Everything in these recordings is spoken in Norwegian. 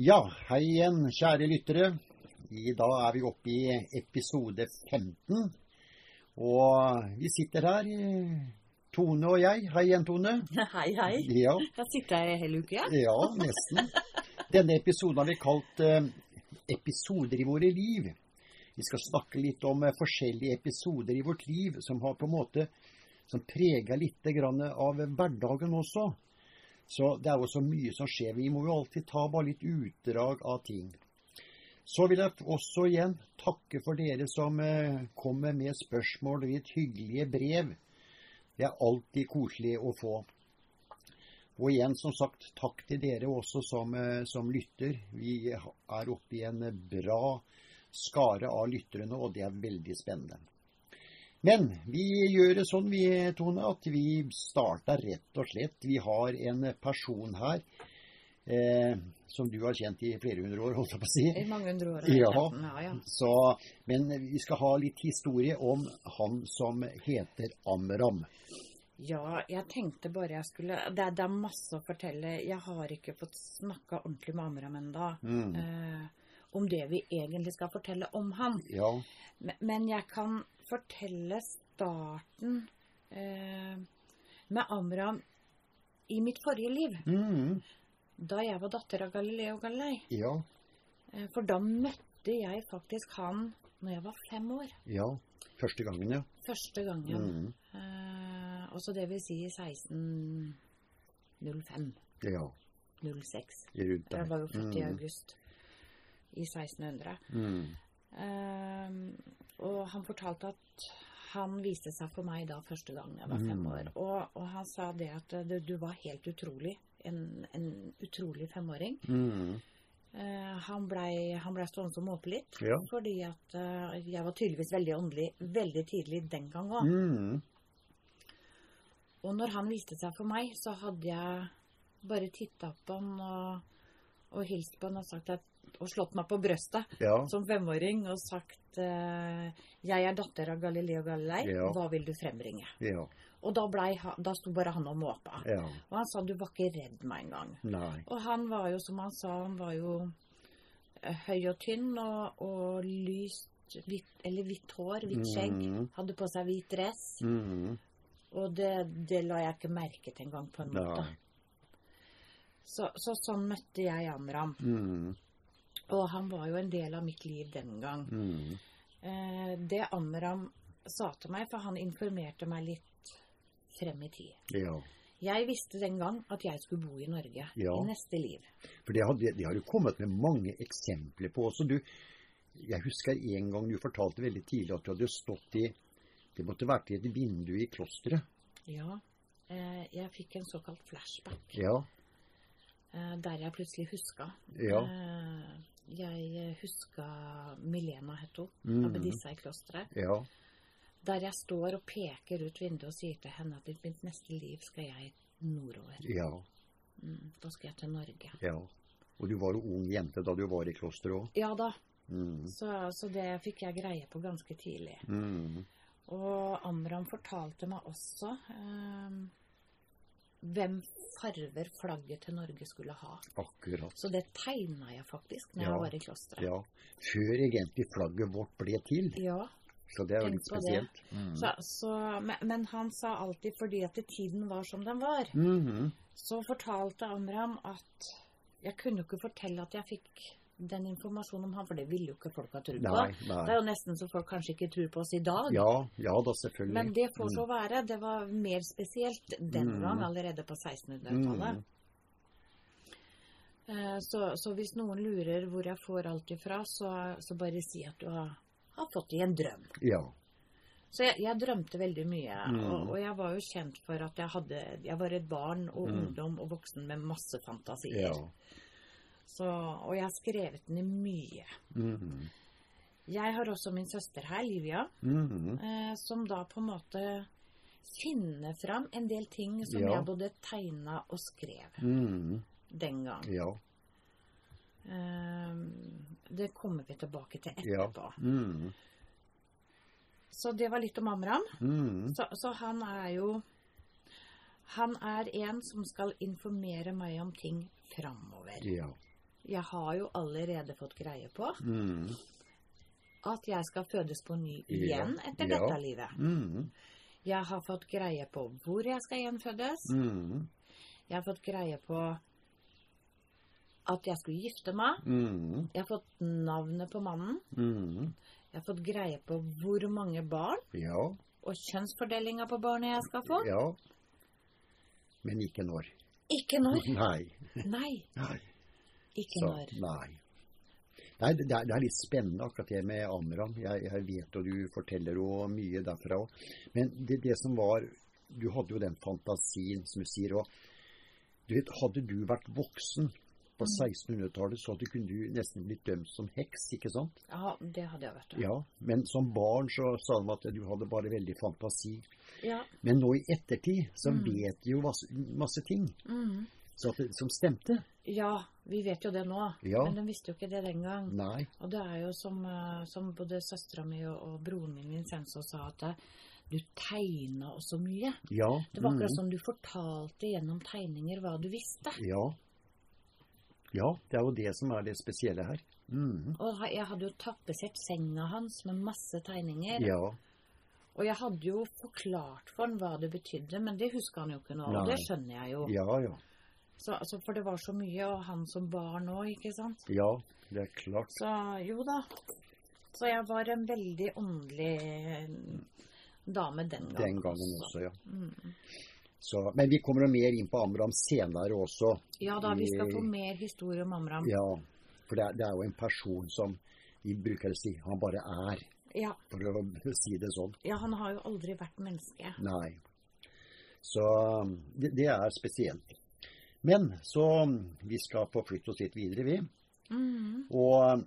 Ja, hei igjen, kjære lyttere. I dag er vi oppe i episode 15. Og vi sitter her, Tone og jeg. Hei igjen, Tone. Hei, hei. Ja, Her sitter jeg hele uka. ja nesten. Denne episoden har vi kalt eh, 'Episoder i våre liv'. Vi skal snakke litt om eh, forskjellige episoder i vårt liv som har på en måte som preger litt grann av hverdagen også. Så det er jo så mye som skjer. Vi må jo alltid ta bare litt utdrag av ting. Så vil jeg også igjen takke for dere som eh, kommer med spørsmål og litt hyggelige brev. Det er alltid koselig å få. Og igjen, som sagt, takk til dere også som, eh, som lytter. Vi er oppe i en bra skare av lytterne, og det er veldig spennende. Men vi gjør det sånn, vi, Tone, at vi starter rett og slett. Vi har en person her eh, som du har kjent i flere hundre år, holdt jeg på å si. I mange hundre år. Ja. ja, ja. Så, men vi skal ha litt historie om han som heter Amram. Ja, jeg tenkte bare jeg skulle det, det er masse å fortelle. Jeg har ikke fått snakka ordentlig med Amram ennå. Mm. Eh, om det vi egentlig skal fortelle om han. Ja, Men, men jeg kan fortelle starten eh, med Amram i mitt forrige liv. mm, Da jeg var datter av Galileo Galilei. ja, Eh, for da møtte jeg faktisk han når jeg var fem år. ja. Første gangen, ja. Første gangen. Mm, Eh, også det vil si 1605. ja, 06. rundt der. Jeg var jo født i Mm, august i 1600. Mm, Eh, og han fortalte at han viste seg for meg da første gang jeg var fem Mm. år. Og, og han sa det at eh, du, du var helt utrolig. En, en utrolig femåring. mm, Uh, han blei ble stående og måpe litt. Ja. Fordi at uh, jeg var tydeligvis veldig åndelig veldig tidlig den gang òg. mm, Og når han viste seg for meg, så hadde jeg bare titta på han og, og hilst på han og, sagt at, og slått meg på brøstet ja, som femåring og sagt eh, 'Jeg er datter av Galileo Galilei. Ja. Hva vil du frembringe?' ja, Og da, ble, da sto bare han og måpa. ja. Og han sa 'Du var ikke redd meg engang'. Nei. Og han var jo, som han sa, han var jo eh, høy og tynn og, og lyst hvitt, eller hvitt hår, hvitt skjegg. Mm. Hadde på seg hvit dress. Mm, Og det, det la jeg ikke merke til engang, på en måte. Så, så sånn møtte jeg Amram. Mm, Og han var jo en del av mitt liv den gang. mm, Eh, det Amram sa til meg, for han informerte meg litt frem i tid. ja. Jeg visste den gang at jeg skulle bo i Norge Ja. i neste liv. For det har, det, har jo kommet med mange eksempler på også. Du, jeg husker en gang du fortalte veldig tidlig at du hadde stått i Det måtte vært i et vindu i klosteret. Ja, eh, jeg fikk en såkalt flashback, Ja. eh, der jeg plutselig huska. Ja. Eh, jeg huska Milena het hun, Mhm. abbedissa i klosteret. Ja. Der jeg står og peker ut vinduet og sier til henne at i mitt neste liv skal jeg nordover. Ja. Mm, da skal jeg til Norge. Ja. Og du var jo ung jente da du var i klosteret òg. Ja da, Mm. så, så det fikk jeg greie på ganske tidlig. Mm. Og Amram fortalte meg også eh, hvem farver flagget til Norge skulle ha. Akkurat. Så det tegna jeg faktisk når Ja. jeg var i klosteret. Ja. Før egentlig flagget vårt ble til. Ja, Så det er jo litt spesielt. Mm. så, så, men, men han sa alltid fordi at tiden var som den var, Mhm. så fortalte Amram at jeg kunne ikke fortelle at jeg fikk den informasjonen om han, for det ville jo ikke folk ha trodd på. Nei, Det er jo nesten så folk kanskje ikke tror på oss i dag. Ja, ja da, selvfølgelig. Men det får så være. Det var mer spesielt den Mm. gang, allerede på 1600-tallet. Mm. Eh, Så, så hvis noen lurer hvor jeg får alt ifra, så, så bare si at du har, har fått det i en drøm. Ja. Så jeg, jeg drømte veldig mye, Mm. og, og jeg var jo kjent for at jeg hadde Jeg var et barn og Mm. ungdom og voksen med masse fantasier. Ja. Så, og jeg har skrevet ned mye. Mhm. Jeg har også min søster her, Livia, Mhm. eh, som da på en måte finner fram en del ting som Ja. jeg både tegna og skrev Mhm. den gang. Ja. Eh, det kommer vi tilbake til Ja. etterpå. Mhm. Så det var litt om Amram. Mhm. Så, så han er jo Han er en som skal informere meg om ting framover. Ja. Jeg har jo allerede fått greie på Mm. at jeg skal fødes på ny Ja. igjen etter Ja. dette livet. Mm. Jeg har fått greie på hvor jeg skal gjenfødes. Mm. Jeg har fått greie på at jeg skulle gifte meg. Mm. Jeg har fått navnet på mannen. Mm. Jeg har fått greie på hvor mange barn Ja. og kjønnsfordelinga på barnet jeg skal få. Ja. Men ikke når. Ikke når. Nei. Nei, Nei. Ikke Så, når. nei. Nei, det er, det er litt spennende akkurat det med Amram. Jeg, jeg vet og du forteller jo mye derfra òg. Men det, det som var Du hadde jo den fantasien, som du sier. Og du vet, hadde du vært voksen på 1600-tallet, så hadde kunne du nesten blitt dømt som heks, ikke sant? Ja, det hadde jeg vært. Ja. Men som barn så sa de at du hadde bare veldig fantasi. Ja. Men nå i ettertid så vet de jo masse, masse ting Mm. så at som stemte. Ja, vi vet jo det nå. Ja. Men de visste jo ikke det den gang. Nei. Og det er jo som, eh, som både søstera mi og, og broren min Vincenzo sa, at eh, du tegna også mye. Ja. Det var akkurat mm. som du fortalte gjennom tegninger hva du visste. Ja. Ja, det er jo det som er det spesielle her. Mm. Og jeg hadde jo tapetsert senga hans med masse tegninger. Ja. Og jeg hadde jo forklart for han hva det betydde, men det husker han jo ikke nå. Og det skjønner jeg jo. Ja, ja. Så, altså, for det var så mye, og han som barn òg, ikke sant. Ja, det er klart. Så jo da. Så jeg var en veldig åndelig dame den gangen. Den gangen også, ja. Mm. Så, men vi kommer mer inn på Amram senere også. Ja da, vi skal få mer historie om Amram. Ja, for det er, det er jo en person som vi bruker å si han bare er, Ja, for å si det sånn. ja, han har jo aldri vært menneske. Nei. Så det, det er spesielt. Men så Vi skal forflytte oss litt videre, vi. Mm. Og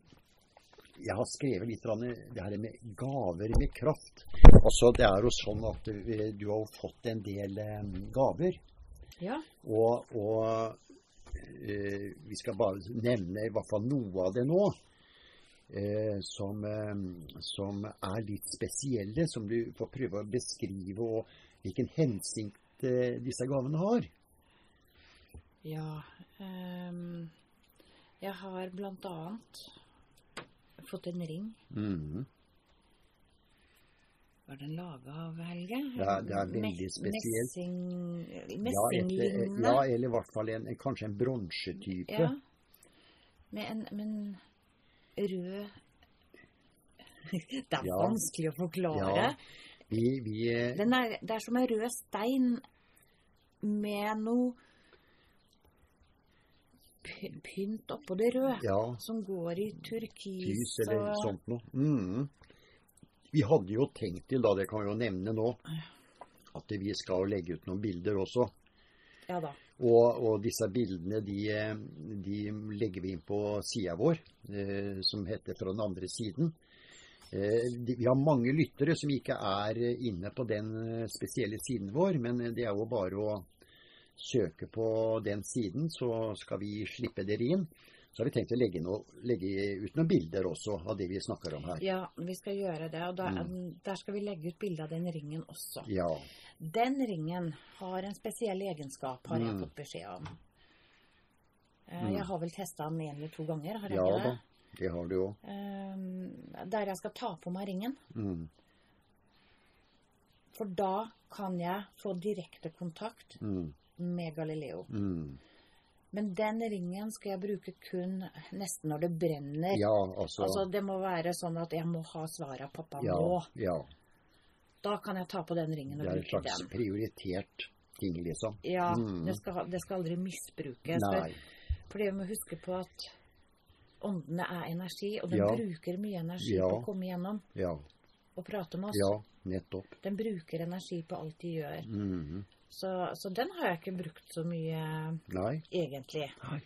jeg har skrevet litt om det her med gaver med kraft. Altså, det er jo sånn at du, du har fått en del eh, gaver. Ja. Og, og eh, vi skal bare nevne i hvert fall noe av det nå. Eh, som, eh, som er litt spesielle, som du får prøve å beskrive, og hvilken hensikt eh, disse gavene har. Ja. Um, jeg har blant annet fått en ring. Mhm. Var den laga av, Helge? Ja, det er veldig spesielt. Messing, Ja, ja, eller i hvert fall en, kanskje en bronsetype. Ja. Med en, med en rød Det er Ja. vanskelig å forklare. Ja. Vi, vi eh, Den er, det er som en rød stein med noe pynt oppå det røde. Ja, Som går i turkis lys eller og sånt noe. Mm. Vi hadde jo tenkt til, da, det kan vi jo nevne nå, at vi skal legge ut noen bilder også. Ja da. Og, og disse bildene de, de legger vi inn på sida vår, eh, som heter Fra den andre siden. Eh, de, vi har mange lyttere som ikke er inne på den eh, spesielle siden vår, men det er jo bare å søke på den siden, så skal vi slippe dere inn. Så har vi tenkt å legge, noe, legge ut noen bilder også av det vi snakker om her. Ja, vi skal gjøre det. Og da, der skal vi legge ut bilde av den ringen også. Ja. Den ringen har en spesiell egenskap, har jeg Mm. fått beskjed om. Mm. Jeg har vel testa den en eller to ganger, har jeg ja det? da, det? det har du òg. Eh, Der jeg skal ta på meg ringen. Mm. For da kan jeg få direkte kontakt Mm. Med Galileo. Mm. Men den ringen skal jeg bruke kun nesten når det brenner. Ja, altså, Altså, det må være sånn at jeg må ha svaret av pappa ja, nå. ja. Da kan jeg ta på den ringen og Det er en bruke slags den. prioritert ting, liksom. Ja, Mm. det, skal, det skal aldri misbrukes. Nei. For, for det vi må huske på at åndene er energi, og den Ja. bruker mye energi Ja. på å komme igjennom Ja, og prate med oss. ja, nettopp. Den bruker energi på alt de gjør. Mhm. Så, så den har jeg ikke brukt så mye Nei. egentlig. Nei.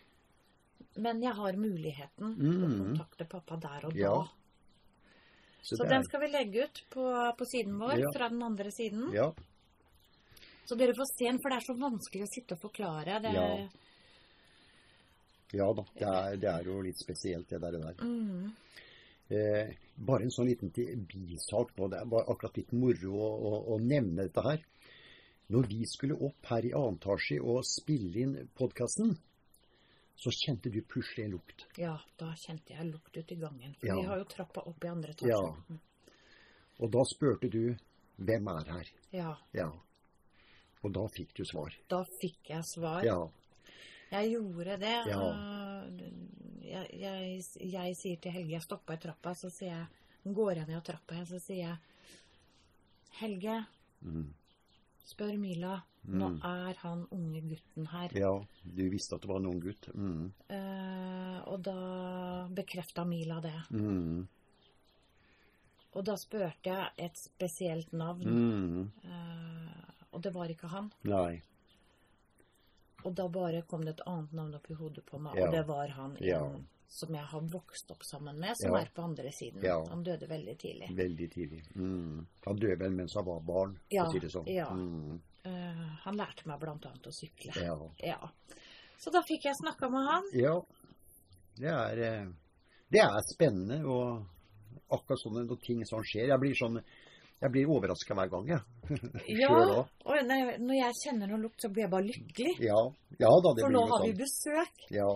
Men jeg har muligheten Mm. til å kontakte pappa der og da. Ja. Så, det den er- skal vi legge ut på, på siden vår, Ja. fra den andre siden. Ja, Så dere får se den, for det er så vanskelig å sitte og forklare. Det, Ja. ja da. Det er, det er jo litt spesielt, det der. der. mm, Eh, bare en sånn liten bisak nå. Det er bare akkurat litt moro å, å, å nevne dette her. Når vi skulle opp her i annen etasje og spille inn podkasten, så kjente du plutselig en lukt. Ja, da kjente jeg lukt ut i gangen. For Ja. vi har jo trappa opp i andre etasje. Ja. Og da spurte du hvem er her? ja. Ja. Og da fikk du svar. Da fikk jeg svar. Ja. Jeg gjorde det. Ja. Jeg, jeg, jeg sier til Helge Jeg stopper i trappa, så sier jeg Går jeg ned trappa, igjen, så sier jeg Helge, Mm. Spør Mila. Nå Mm. er han unge gutten her. Ja, du visste at det var en ung gutt. Mm. Eh, og da bekrefta Mila det. Mm. Og da spurte jeg et spesielt navn, Mm. eh, og det var ikke han. Nei. Og da bare kom det et annet navn opp i hodet på meg, Ja. og det var han Ja. Som jeg har vokst opp sammen med, som Ja. er på andre siden. Ja. Han døde veldig tidlig. Veldig tidlig. Mm. Han døde vel mens han var barn, for Ja, å si det sånn. ja. Mm. Uh, han lærte meg annet å sykle. Ja. Ja. Så da fikk jeg snakka med han. ja. Det er, eh, det er spennende, og akkurat sånne ting som skjer. Jeg blir sånn jeg blir overraska hver gang, jeg. Ja, og når jeg kjenner noe lukt, så blir jeg bare lykkelig. Ja. ja da, det For blir nå har vi sånn. besøk. Ja.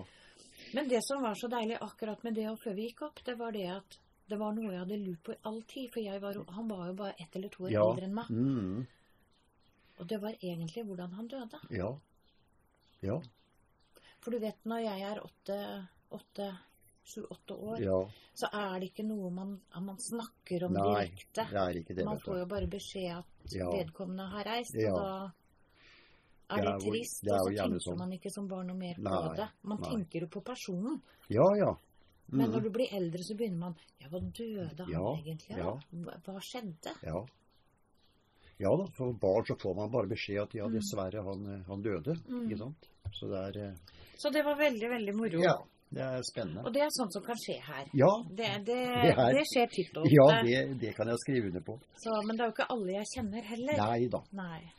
Men det som var så deilig akkurat med det og før vi gikk opp, det var det at det var noe jeg hadde lurt på i all tid. For var, han var jo bare ett eller to år Ja. eldre enn meg. Mm. Og det var egentlig hvordan han døde. Ja. Ja. For du vet, når jeg er åtte, åtte sju-åtte år, Ja. så er det ikke noe man, man snakker om Nei, direkte. det er ikke det. Man får jo bare beskjed at Ja. vedkommende har reist, Ja. og da er Det trist. det er og så tenker sånn. man ikke som barn noe mer på Nei, det. Man nei. tenker jo på personen. Ja, ja. Men Mm. når du blir eldre, så begynner man Ja, hva døde han Ja, egentlig av? Hva, hva skjedde? Ja. Ja da, for barn så får man bare beskjed at ja, Mm. dessverre, han, han døde. Ikke sant? Så det er eh, Så det var veldig, veldig moro. Ja, det er spennende. Og det er sånt som kan skje her. Ja, Det, det, Det er- det skjer titt og ofte. ja det, det kan jeg skrive under på. Så, men det er jo ikke alle jeg kjenner heller. Nei da. Nei.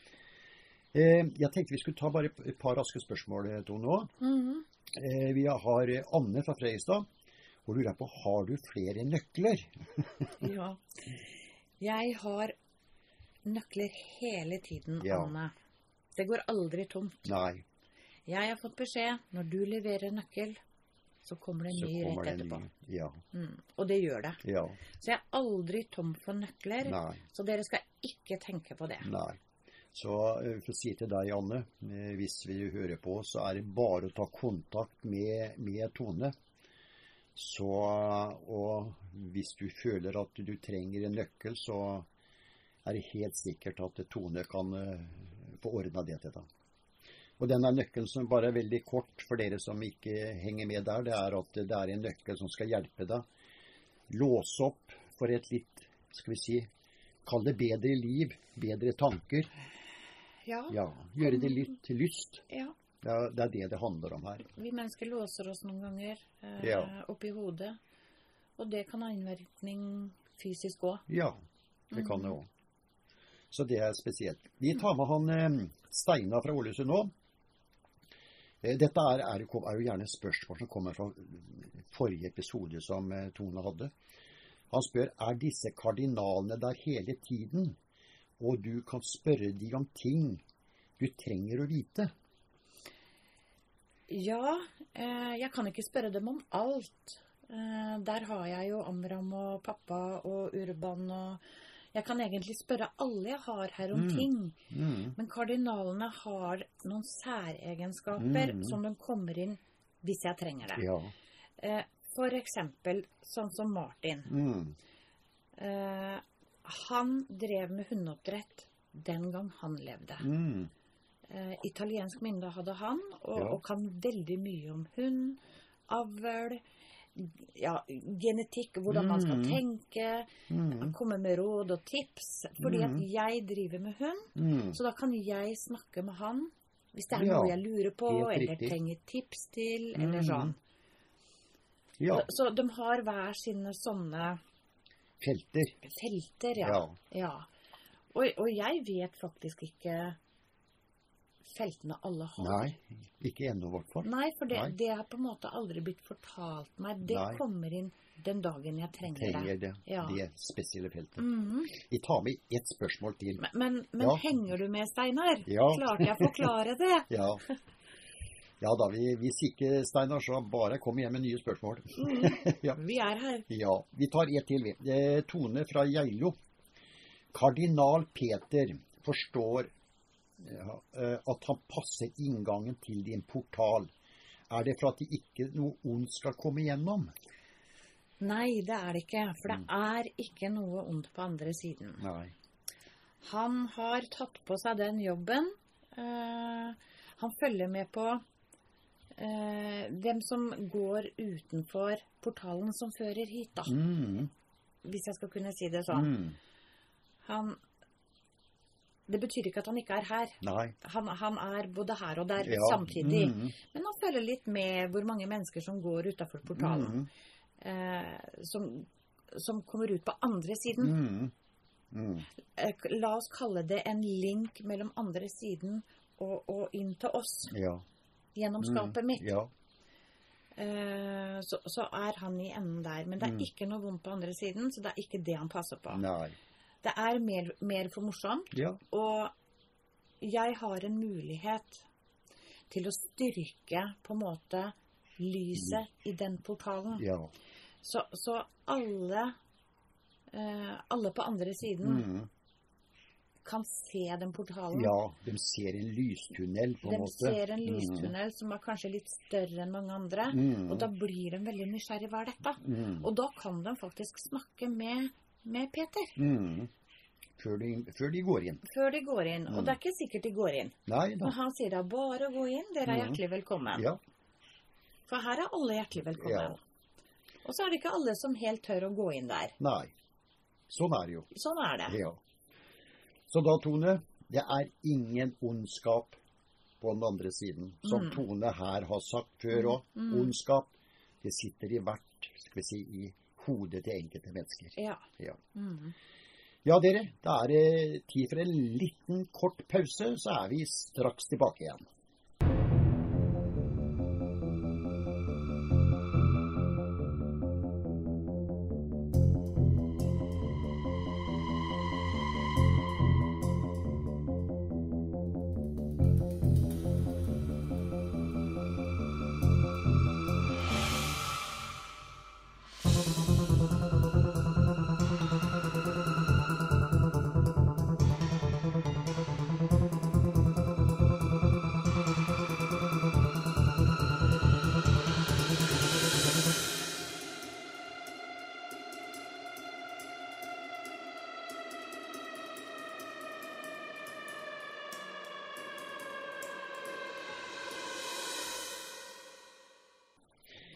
Eh, jeg tenkte vi skulle ta bare et par raske spørsmål, To, Tone. nå. Mm -hmm. vi har eh, Anne fra Fredrikstad. Hun lurer på har du flere nøkler. Ja. Jeg har nøkler hele tiden, Ja. Anne. Det går aldri tomt. Nei, Jeg har fått beskjed når du leverer nøkkel, så kommer det en ny rett etterpå. ny. Ja. Mm. Og det gjør det. ja. Så jeg er aldri tom for nøkler. Nei. Så dere skal ikke tenke på det. Nei. Så jeg for å si til deg, Anne, eh, hvis vi hører på, så er det bare å ta kontakt med, med Tone. Så, og hvis du føler at du trenger en nøkkel, så er det helt sikkert at Tone kan eh, få ordna det til deg. Og denne nøkkelen som bare er veldig kort for dere som ikke henger med der, det er at det er en nøkkel som skal hjelpe deg. Låse opp for et litt, skal vi si, kall det bedre liv, bedre tanker. Ja. Ja, gjøre det litt til lyst. ja. Det er, det er det det handler om her. Vi mennesker låser oss noen ganger eh, Ja. oppi hodet. Og det kan ha innvirkning fysisk òg. Ja, det kan det Mhm. òg. Så det er spesielt. Vi tar med han eh, Steinar fra Ålesund nå. Eh, Dette er, er, jo- er jo gjerne spørsmål som kommer fra forrige episode som eh, Tone hadde. Han spør er disse kardinalene der hele tiden, og du kan spørre de om ting du trenger å vite. Ja, eh, jeg kan ikke spørre dem om alt. Eh, der har jeg jo Amram og pappa og Urban og Jeg kan egentlig spørre alle jeg har her om Mm. ting. Mm. Men kardinalene har noen særegenskaper Mm. som de kommer inn hvis jeg trenger det. Ja. Eh, for eksempel sånn som Martin. Mm. Han drev med hundeoppdrett den gang han levde. Mm. Eh, italiensk mynde hadde han, og, Ja. og kan veldig mye om hund, avl, ja, genetikk, hvordan man skal Mm. tenke. Mm. Han kommer med råd og tips. Fordi Mm. at jeg driver med hund, Mm. så da kan jeg snakke med han hvis det er Ja, noe jeg lurer på, eller trenger tips til, eller Mm. sånn. Ja. Så, så de har hver sine sånne Felter. felter, ja. Ja. ja. Og, og jeg vet faktisk ikke feltene alle har. Nei, ikke ennå i hvert fall. Nei, for det, Nei. det har på en måte aldri blitt fortalt meg. Det Nei. kommer inn den dagen jeg trenger, Trenger det. det, Ja. det spesielle feltet. Mhm. Vi tar med ett spørsmål til. Men, men, men Ja. henger du med, Steinar? Ja. Klarte jeg å forklare det? Ja. Ja da, vi, hvis ikke, Steinar, så bare kom igjen med nye spørsmål. ja. Vi er her. ja. Vi tar ett til, vi. Eh, Tone fra Geilo. Kardinal Peter forstår ja, eh, at han passer inngangen til din portal. Er det for at det ikke noe ondt skal komme igjennom? Nei, det er det ikke. For Mm. det er ikke noe ondt på andre siden. Nei. Han har tatt på seg den jobben. Uh, han følger med på eh, hvem som går utenfor portalen som fører hit, da. Mm, Hvis jeg skal kunne si det sånn. mm, Han Det betyr ikke at han ikke er her. Han, han er både her og der Ja. samtidig. Mm, Men han følger litt med hvor mange mennesker som går utafor portalen. mm, Eh, som, som kommer ut på andre siden. mm, mm. Eh, La oss kalle det en link mellom andre siden og, og inn til oss. Ja. Gjennom Mm, skapet mitt. Ja. Eh, så, så er han i enden der. Men det er Mm. ikke noe vondt på andre siden, så det er ikke det han passer på. Nei. Det er mer, mer for morsomt. Ja. Og jeg har en mulighet til å styrke på en måte lyset i den portalen. Ja. Så, så alle eh, alle på andre siden Mm. Kan se den portalen. ja. De ser en lystunnel, på en de måte. ser en lystunnel som er kanskje litt større enn mange andre. Mm. Og da blir de veldig nysgjerrig. Hva er dette? Mm. Og da kan de faktisk snakke med, med Peter Mm. Før, de, før de går inn. før de går inn. Og Mm. det er ikke sikkert de går inn. Nei da. Men han sier da bare gå inn, dere er Mm. hjertelig velkommen. Ja. For her er alle hjertelig velkommen. Ja. Og så er det ikke alle som helt tør å gå inn der. Nei. Sånn er det jo. Sånn er det. Ja. Så da, Tone, det er ingen ondskap på den andre siden. Som Mm. Tone her har sagt før òg. Mm. Ondskap, det sitter i hvert skal vi si, i hodet til enkelte mennesker. Ja. Ja. Mm. ja, dere. Da er det tid for en liten kort pause, så er vi straks tilbake igjen.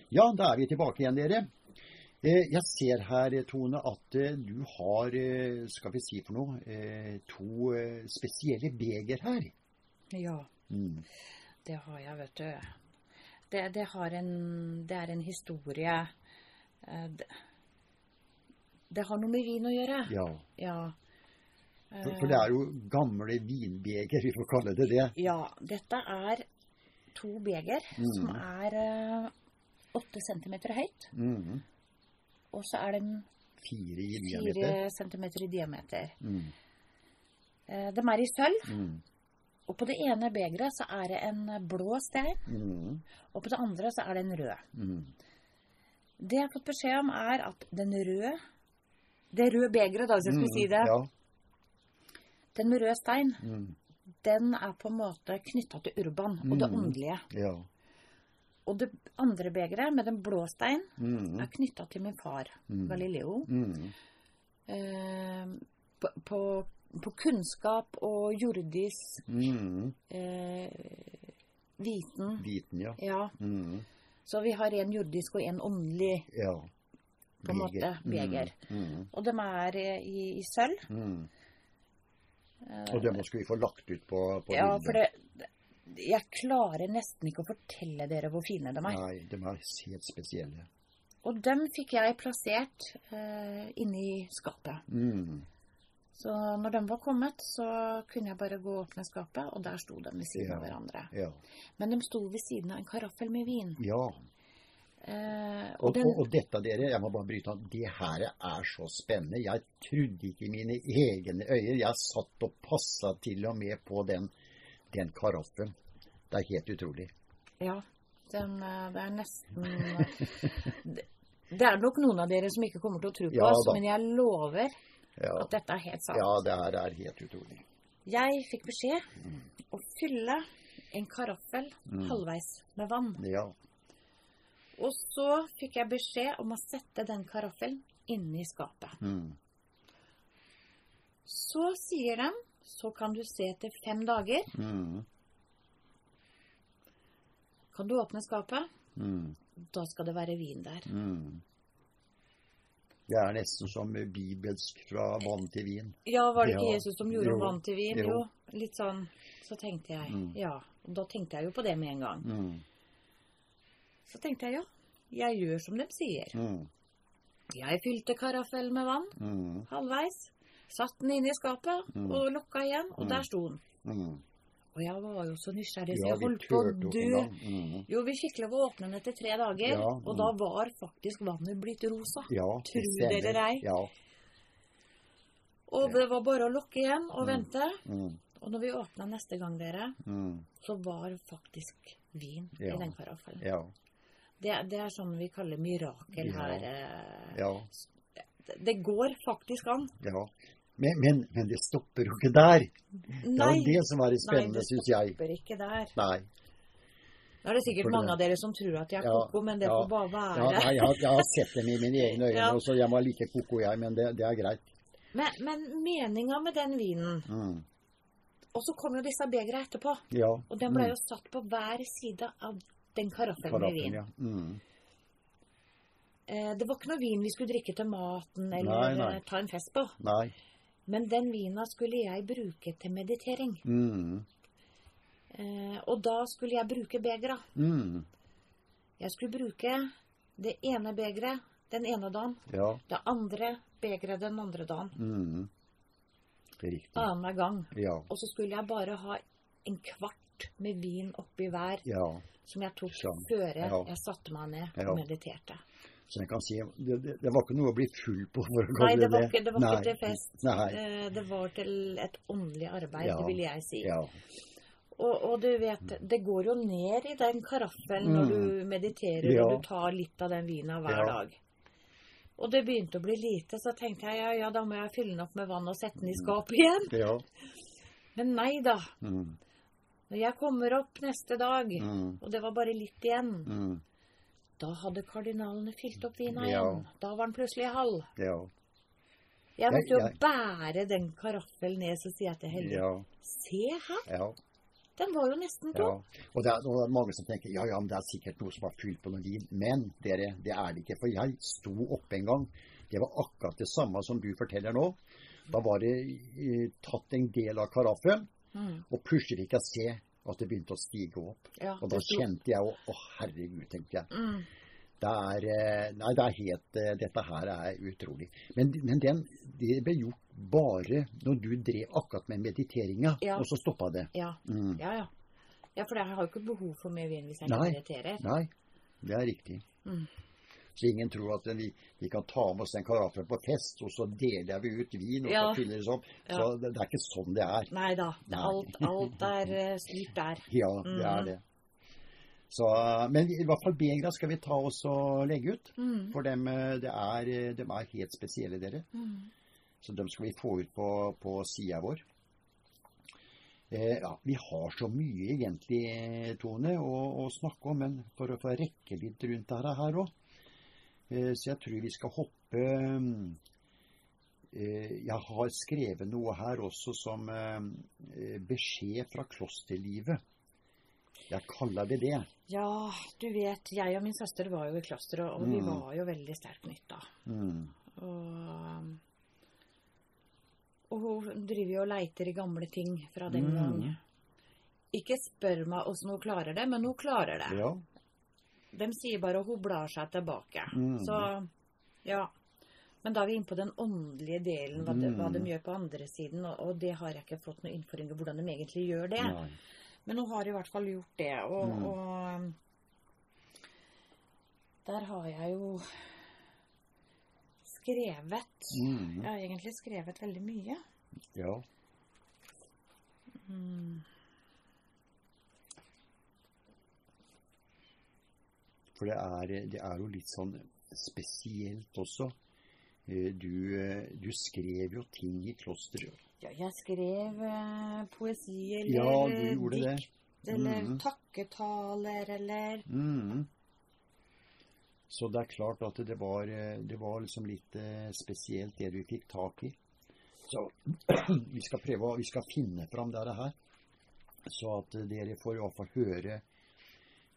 Ja, da er vi tilbake igjen, dere. Eh, Jeg ser her, Tone, at eh, du har, eh, skal vi si for noe, eh, to eh, spesielle beger her. ja. Mm. Det har jeg, vet du. Det, det, har en, det er en historie eh, det, det har noe med vin å gjøre. Ja, Ja. for, for det er jo gamle vinbeger, vi får kalle det det. Ja, dette er to beger Mm. som er eh, cm høyt. Mm. Og så er den 4, i fire diameter. centimeter i diameter. Mm. Eh, de er i sølv, Mm. og på det ene begeret så er det en blå stein, Mm. og på det andre så er det en rød. Mm. Det jeg har fått beskjed om er at den røde, det røde begeret da, hvis jeg skal si det. Ja. den med rød stein, Mm. den er på en måte knytta til urban og det åndelige. ja. Og det andre begeret med den blå stein Mm. er knytta til min far, Mm. Galileo. Mm. Eh, på, på, på kunnskap og jordisk Mm. eh, viten. Viten, ja. Ja. Mm. Så vi har en jordisk og en åndelig, Ja. på en måte, beger. Mm. Og de er eh, i, i sølv. Eh, Og det må vi få lagt ut på, på ja, bildet. for det Jeg klarer nesten ikke å fortelle dere hvor fine de er. Nei, de er helt spesielle. Og dem fikk jeg plassert uh, inni skapet. Mm. Så når de var kommet, så kunne jeg bare gå og åpne skapet, og der sto de ved siden Ja. av hverandre. Ja. Men de sto ved siden av en karaffel med vin. ja. Eh, og Og, den, og, og dette, dere, jeg må bare bryte av, det her er så spennende. Jeg trodde ikke mine egne øyne. Jeg satt og passa til og med på den, den karaffen. Det er helt utrolig. Ja. Den, eh, det er nesten eh, det, er nok noen av dere som ikke kommer til å tro på Ja oss, men jeg lover Ja, at dette er helt sant. ja det her er helt utrolig. Jeg fikk beskjed å fylle en karaffel Mm. halvveis med vann. Ja. Og så fikk jeg beskjed om å sette den karaffelen inni skapet. Mm. Så sier de, så kan du se etter fem dager, Mm. kan du åpne skapet, Mm. da skal det være vin der. Mm. Det er nesten som bibelsk fra vann til vin. Ja, var det ikke. Jesus som gjorde Jo. vann til vin? Jo. Jo. Litt sånn. Så tenkte jeg, Mm. ja. Da tenkte jeg jo på det med en gang. Mm. Så tenkte jeg, ja, jeg gjør som de sier. Mm. Jeg fylte karaffel med vann, halvveis. Satt den inne i skapet Mm. og lukka igjen, og Mm. der sto den. Mm. Og jeg var jo så nysgjerrig, så Ja, jeg holdt på å dø. Mm. Jo, vi fikk å åpne den etter tre dager, Ja, og mm. da var faktisk vannet blitt rosa. Ja, Tror dere ei? Ja. Og det var bare å lukke igjen og Mm. vente. Mm. Og når vi åpna neste gang, dere, Mm. så var faktisk vin i den karaffelen. Ja. Det, det er sånn vi kaller mirakel her. eh. Ja. Det, det går faktisk an. ja. Men, men, men det stopper jo ikke der. Det er Nei, det som er det nei, spennende, det syns jeg. stopper ikke der. Nei. Nå er det sikkert mange av dere som tror at jeg er Ja, koko, men det ja, får bare Ja, nei, jeg, har, jeg har sett dem i mine egne øyne, Ja. og så jeg var like koko, jeg, men det, det er greit. Men, men meninga med den vinen Mm. Og så kom jo disse begra etterpå. Ja. Og den ble mm. jo satt på hver side av den karaffelen med vin. ja. Mm. Eh, Det var ikke noe vin vi skulle drikke til maten eller Nei, nei. ta en fest på. Nei. Men den vina skulle jeg bruke til meditering. Mm. Eh, Og da skulle jeg bruke begra. Mm. Jeg skulle bruke det ene begeret den ene dagen, Ja. det andre begeret den andre dagen. Mm. Annenhver gang. Ja. Og så skulle jeg bare ha en kvart med vin oppi hver, Ja. som jeg tok før jeg satte meg ned og mediterte. Så jeg kan si det, det, det var ikke noe å bli full på, for å Nei, det var ikke, det var ikke til fest. Nei. Eh, Det var til et åndelig arbeid, Ja. vil jeg si. Ja. Og, og du vet, det går jo ned i den karaffelen når Mm. du mediterer Ja. og du tar litt av den vina hver Ja. dag. Og det begynte å bli lite, så tenkte jeg ja, ja, da må jeg fylle den opp med vann og sette den i skapet igjen. Ja. Men nei da. Mm. Når jeg kommer opp neste dag, Mm. og det var bare litt igjen, Mm. Da hadde kardinalene fylt opp vina Ja. igjen. Da var den plutselig halv. Ja. Jeg måtte jo bære den karaffelen ned, så sier jeg til Helge Ja. Se her, Ja. den var jo nesten ja. Og det er, og det er mange som tenker ja, ja, men det er sikkert noe som har fylt på noe vin. Men dere, det er det ikke. For jeg sto oppe en gang. Det var akkurat det samme som du forteller nå. Da var det eh, tatt en del av karaffelen, Mm. og plutselig fikk jeg se at det begynte å stige opp. Ja, Og da kjente jeg jo Å, herregud, tenkte jeg. Mm. Det er, eh, nei, det er helt, eh, dette her er utrolig. Men, men den, det ble gjort bare når du drev akkurat med mediteringa, Ja. og så stoppa det. Ja. Mm. ja, ja. Ja, for jeg har jo ikke behov for mer vin hvis jeg ikke mediterer. Nei, det er riktig. Mm. Så ingen tror at vi, vi kan ta med oss den karaffel på fest, og så deler vi ut vin, og Ja. så det sånn. Så Ja. det, det er ikke sånn det er. Nei da. Alt, alt er eh, styrt der. Ja, det er Mhm. det. Så, men i hvert fall begra skal vi ta oss og legge ut. Mm. For dem, eh, det er, eh, dem er helt spesielle, dere. Mm. Så dem skal vi få ut på, på sida vår. Eh, ja, vi har så mye egentlig, Tone, å, å snakke om, men for å få rekke litt rundt dette her òg. Eh, så jeg tror vi skal hoppe eh, Jeg har skrevet noe her også som eh, beskjed fra klosterlivet. Jeg kaller det det. Ja, du vet, jeg og min søster var jo i klosteret, og vi Mm. var jo veldig sterkt knytta. Mm. Og, og hun driver jo og leiter i gamle ting fra den Mm. gang. Ikke spør meg åssen hun klarer det, men hun klarer det. Ja. De sier bare at hun blar seg tilbake. Mm. Så ja. Men da er vi inne på den åndelige delen, hva, de, hva de Mm. gjør på andre siden. Og, og det har jeg ikke fått noe innføring i hvordan de egentlig gjør det. Nei. Men hun har i hvert fall gjort det. Og, Mm. og der har jeg jo skrevet Mm. Jeg har egentlig skrevet veldig mye. Ja. Mm. For det er, det er jo litt sånn spesielt også. Eh, Du, eh, du skrev jo ting i klosteret. Ja, jeg skrev eh, poesi eller Ja, du gjorde det. dikt eller Mhm. takketaler eller mm. Så det er klart at det var, det var liksom litt spesielt det du fikk tak i. Så vi skal prøve å vi skal finne fram det her, så at dere får i hvert fall høre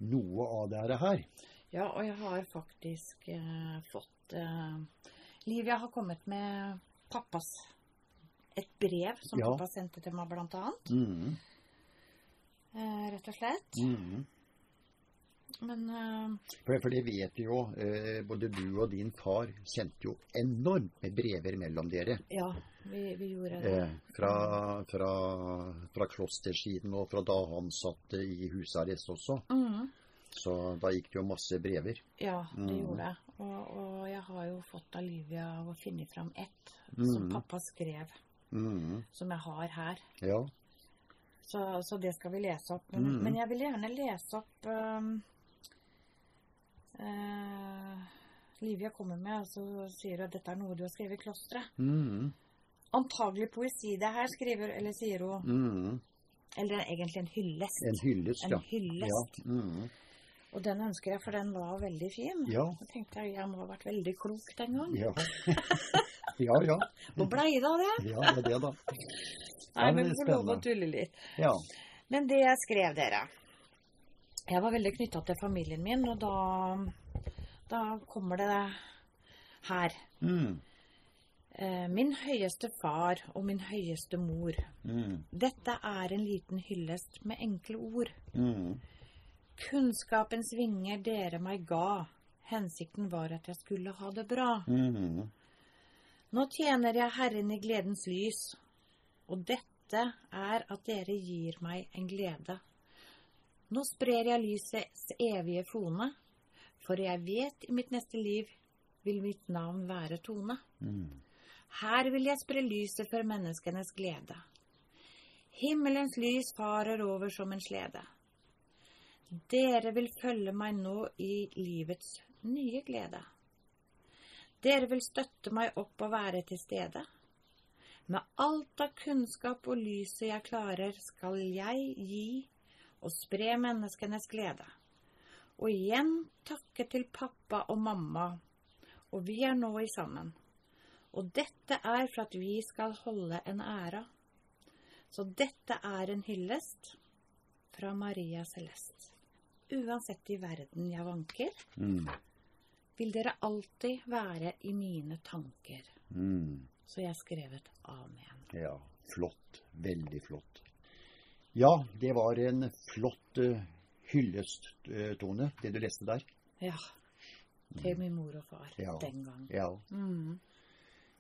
noe av det her. Ja, og jeg har faktisk eh, fått eh, Livia har kommet med pappas Et brev som Ja. pappa sendte til meg, blant annet. Mm. Eh, rett og slett. Mm. Men eh, For, for det vet du jo, eh, både du og din far sendte jo enormt med brever mellom dere. ja, vi, vi gjorde det. Eh, fra, fra, fra klostersiden og fra da han satt i husarrest også. Mhm. Så da gikk det jo masse brever. Ja, det mm. gjorde det. Og, og jeg har jo fått av Livia å finne fram ett som Mhm. pappa skrev, Mm. som jeg har her. Ja. Så, så det skal vi lese opp. Men, Mhm. men jeg vil gjerne lese opp um, uh, Livia kommer med, og så sier hun at dette er noe du har skrevet i klosteret. Antagelig poesi det her, skriver, eller sier hun. Mm. Eller er egentlig en hyllest. En hyllest, En ja. hyllest. Ja. Mm. Og den ønsker jeg, for den var veldig fin. Ja. Så tenkte jeg jeg må ha vært veldig klok den gang. Ja. ja, ja. Hvor blei det av det? Ja, det er det, da. Nei, Ja, men vi får lov å tulle litt. Ja. Men det jeg skrev, dere Jeg var veldig knytta til familien min, og da, da kommer det her. Mhm. Eh, Min høyeste far og min høyeste mor. Mm. Dette er en liten hyllest med enkle ord. Mm. Kunnskapens vinger dere meg ga. Hensikten var at jeg skulle ha det bra. Mm. Nå tjener jeg Herren i gledens lys, og dette er at dere gir meg en glede. Nå sprer jeg lysets evige fone, for jeg vet i mitt neste liv vil mitt navn være Tone. Mhm. Her vil jeg spre lyset for menneskenes glede. Himmelens lys farer over som en slede. Dere vil følge meg nå i livets nye glede. Dere vil støtte meg opp og være til stede. Med alt av kunnskap og lyset jeg klarer, skal jeg gi og spre menneskenes glede. Og igjen takke til pappa og mamma, og vi er nå i sammen. Og dette er for at vi skal holde en æra. Så dette er en hyllest fra Maria Celeste. Uansett i verden jeg vanker, mm. vil dere alltid være i mine tanker. Mm. Så jeg har skrevet amen. Ja, flott. Veldig flott. Ja, det var en flott uh, hyllest, uh, Tone, det du leste der. Ja. Til min mor og far Ja. den gang. Ja. Mm.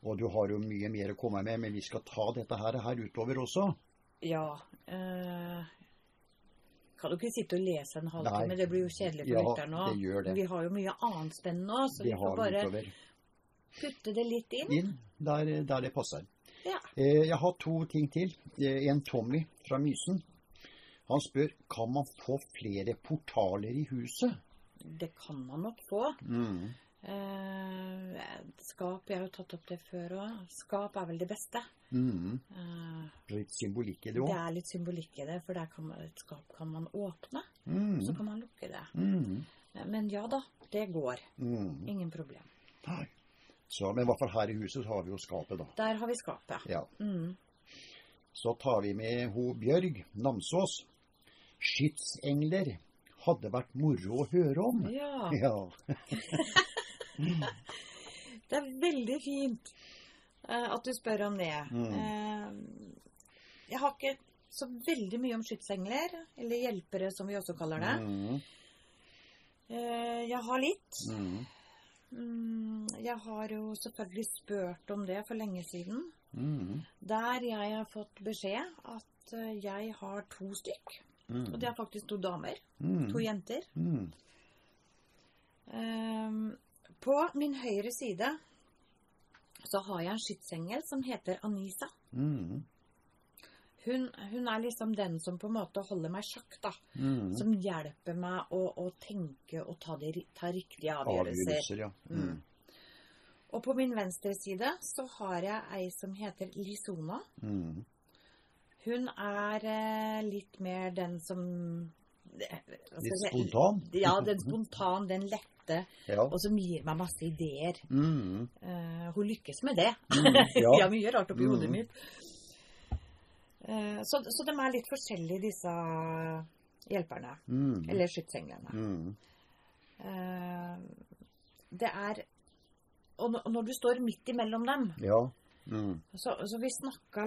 Og du har jo mye mer å komme med, men vi skal ta dette her, her utover også. Ja. Eh, kan du ikke sitte og lese en halvtime? Det blir jo kjedelig for Ja, lytterne det. Vi har jo mye annet spennende nå, så Det vi får bare utover. putte det litt inn. Inn der, der det passer. Ja. Eh, Jeg har to ting til. Eh, En Tommy fra Mysen. Han spør kan man få flere portaler i huset. Det kan man nok få. Mm. Eh, skap, jeg har jo tatt opp det før òg. Skap er vel det beste. Mm. Eh, Litt symbolikk i det det er litt symbolikk i det, for der kan man, et skap kan man åpne, Mm. så kan man lukke det. Mm. Eh, Men ja da, det går. Mm. Ingen problem. Nei. Så, men i hvert fall her i huset så har vi jo skapet, da. Der har vi skapet. Ja. Mm. Så tar vi med ho Bjørg Namsås. Skytsengler hadde vært moro å høre om. Ja, Ja. det er veldig fint uh, at du spør om det. Mm. Uh, jeg har ikke så veldig mye om skytsengler, eller hjelpere som vi også kaller det. Mm. Uh, jeg har litt. Mm. Mm, jeg har jo selvfølgelig spurt om det for lenge siden. Mm. Der jeg har fått beskjed at jeg har to stykk. Og det er faktisk to damer. To jenter. Mm. På min høyre side så har jeg en skytsengel som heter Anisa. Mm. Hun, hun er liksom den som på en måte holder meg sjakk, da. Mm. Som hjelper meg å, å tenke og ta, de, ta riktige avgjørelser. Avgjørelser, ja. Mm. Og på min venstre side så har jeg ei som heter Lisona. Mm. Hun er eh, litt mer den som Litt spontan? Ja, den spontan, den lette, Ja. og som gir meg masse ideer. Mm. Uh, hun lykkes med det. Mm, ja. ja. mye rart oppi Mm. hodet mitt. Uh, så, så de er litt forskjellige, disse hjelperne. Mm. Eller skytsenglene. Eh, det er Og når du står midt imellom dem Ja. Mm. så, så vi snakka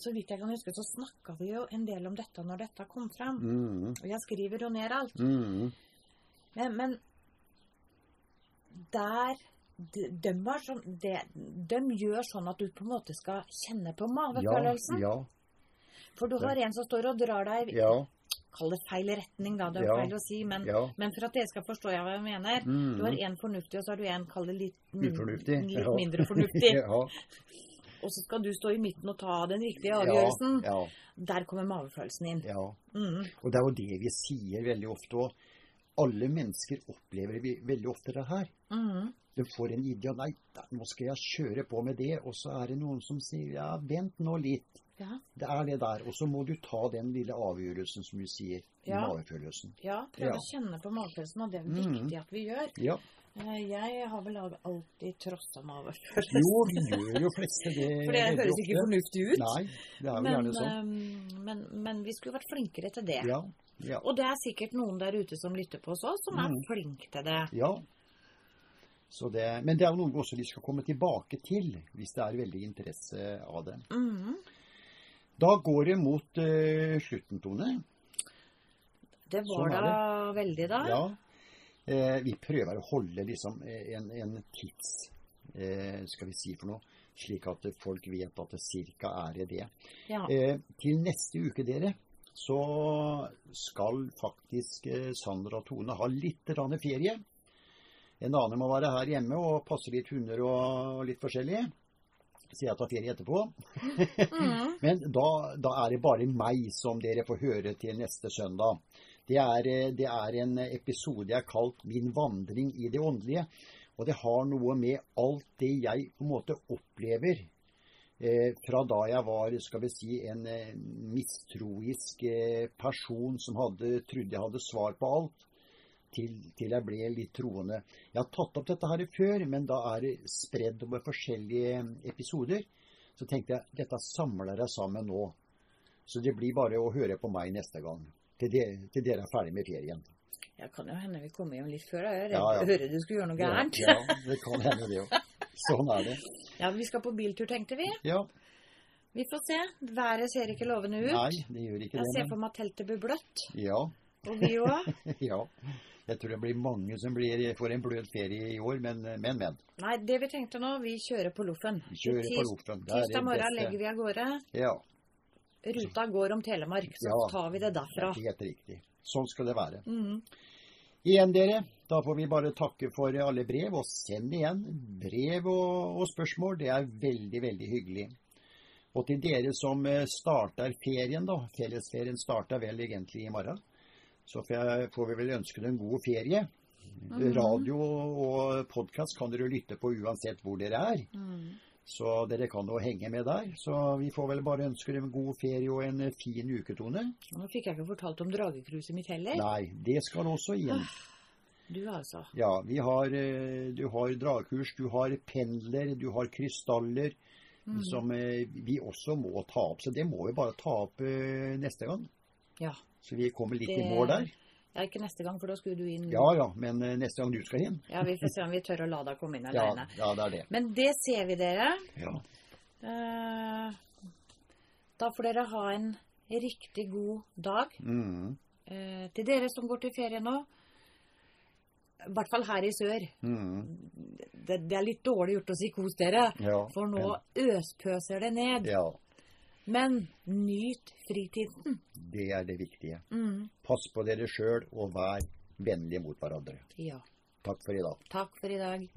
Så vidt jeg kan huske, så snakka vi jo en del om dette når dette kom frem. Mm. Og jeg skriver jo ned alt. Mm. Men, men der de, de, sånn, de, de gjør sånn at du på en måte skal kjenne på Ja. magefølelsen. Ja. For du har en som står og drar deg Ja. Kall det feil retning, da. Det er Ja. feil å si. Men, Ja. men for at dere skal forstå hva jeg mener. Mm. Du har en fornuftig, og så har du en kall det litt, min- litt mindre fornuftig. Og så skal du stå i midten og ta den riktige avgjørelsen. Der kommer magefølelsen inn. ja. Mm. Og det er jo det vi sier veldig ofte. Og alle mennesker opplever vi veldig ofte det her. Mm. De får en idé Nei, nå skal jeg kjøre på med det. Og så er det noen som sier ja, vent nå litt. Ja. Det er det der. Og så må du ta den lille avgjørelsen, som du sier. Ja. Magefølelsen. ja, prøv Ja. å kjenne på magefølelsen, og det er Mm. viktig at vi gjør. Ja. Eh, Jeg har vel alltid trossa magefølelsen. Jo, vi gjør jo fleste det. For det høres ikke fornuftig ut. Nei, det er jo men, gjerne sånn. eh, men, men vi skulle vært flinkere til det. Ja. Ja. Og det er sikkert noen der ute som lytter på oss òg, som er Mm. flinke til det. ja. Så det, men det er jo noe også vi skal komme tilbake til, hvis det er veldig interesse av det. Mhm. Da går det mot eh, slutten, Tone. Det var Sånn da da veldig, da. Ja. Eh, vi prøver å holde liksom eh, en, en tids eh, Skal vi si for noe? Slik at folk vet at det cirka er det. Ja. Eh, til neste uke, dere, så skal faktisk eh, Sandra og Tone ha litt ferie. En annen må være her hjemme og passe litt hunder og litt forskjellig. Så jeg tar ferie etterpå. Mm. Men da, da er det bare meg som dere får høre til neste søndag. Det er, eh, det er en episode jeg har kalt 'Min vandring i det åndelige'. Og det har noe med alt det jeg på en måte opplever eh, fra da jeg var skal vi si, en eh, mistroisk eh, person som hadde, trodde jeg hadde svar på alt, til, til jeg ble litt troende. Jeg har tatt opp dette her før, men da er det spredd over forskjellige episoder. Så tenkte jeg dette samler jeg sammen nå. Så det blir bare å høre på meg neste gang. Til, de, til dere er ferdig med ferien. Ja, kan jo hende vi kommer hjem litt før. Jeg er redd Ja, ja. hører du skulle gjøre noe gærent. Ja, ja, det kan hende det òg. Sånn er det. Ja, vi skal på biltur, tenkte vi. Ja. Vi får se. Været ser ikke lovende ut. Nei, det gjør ikke Jeg ser det. for meg at teltet blir bløtt. Ja. Og vi òg. ja. Jeg tror det blir mange som blir, får en bløt ferie i år, men, men, men. Nei, det vi tenkte nå, vi kjører på Loffen. Kjører på Loffen. Tirsdag morgen legger vi av gårde. Ja, Ruta går om Telemark, så Ja. tar vi det derfra. helt riktig. Sånn skal det være. Mhm. Igjen, dere, da får vi bare takke for alle brev, og send igjen brev og, og spørsmål. Det er veldig, veldig hyggelig. Og til dere som eh, starter ferien, da. Fellesferien starter vel egentlig i morgen. Så får, vi vel ønske en god ferie. Radio og podkast kan dere lytte på uansett hvor dere er. Mhm. Så dere kan jo henge med der. Så vi får vel bare ønske en god ferie og en eh, fin uketone. Nå fikk jeg ikke fortalt om dragekruset mitt heller. Nei, det skal også inn. Du altså. Ja, vi har, eh, du har dragekurs, du har pendler, du har krystaller, som eh, vi også må ta opp. Så det må vi bare ta opp neste gang. Ja. Så vi kommer litt Det- i mål der. ja. Ikke neste gang, for da skulle du inn. Ja ja, men eh, neste gang du skal inn. Ja, vi får se om vi tør å la deg komme inn Ja, alene. ja, det er det. Men det ser vi dere. Ja. Eh, Da får dere ha en riktig god dag. Mm, Eh, Til dere som går til ferie nå, i hvert fall her i sør. mm, Det, det er litt dårlig gjort å si kos dere, ja, for nå øspøser det ned. Ja, Men nyt fritiden. det er det viktige. Mm. Pass på dere sjøl, og vær vennlige mot hverandre. Ja. Takk for i dag. Takk for i dag.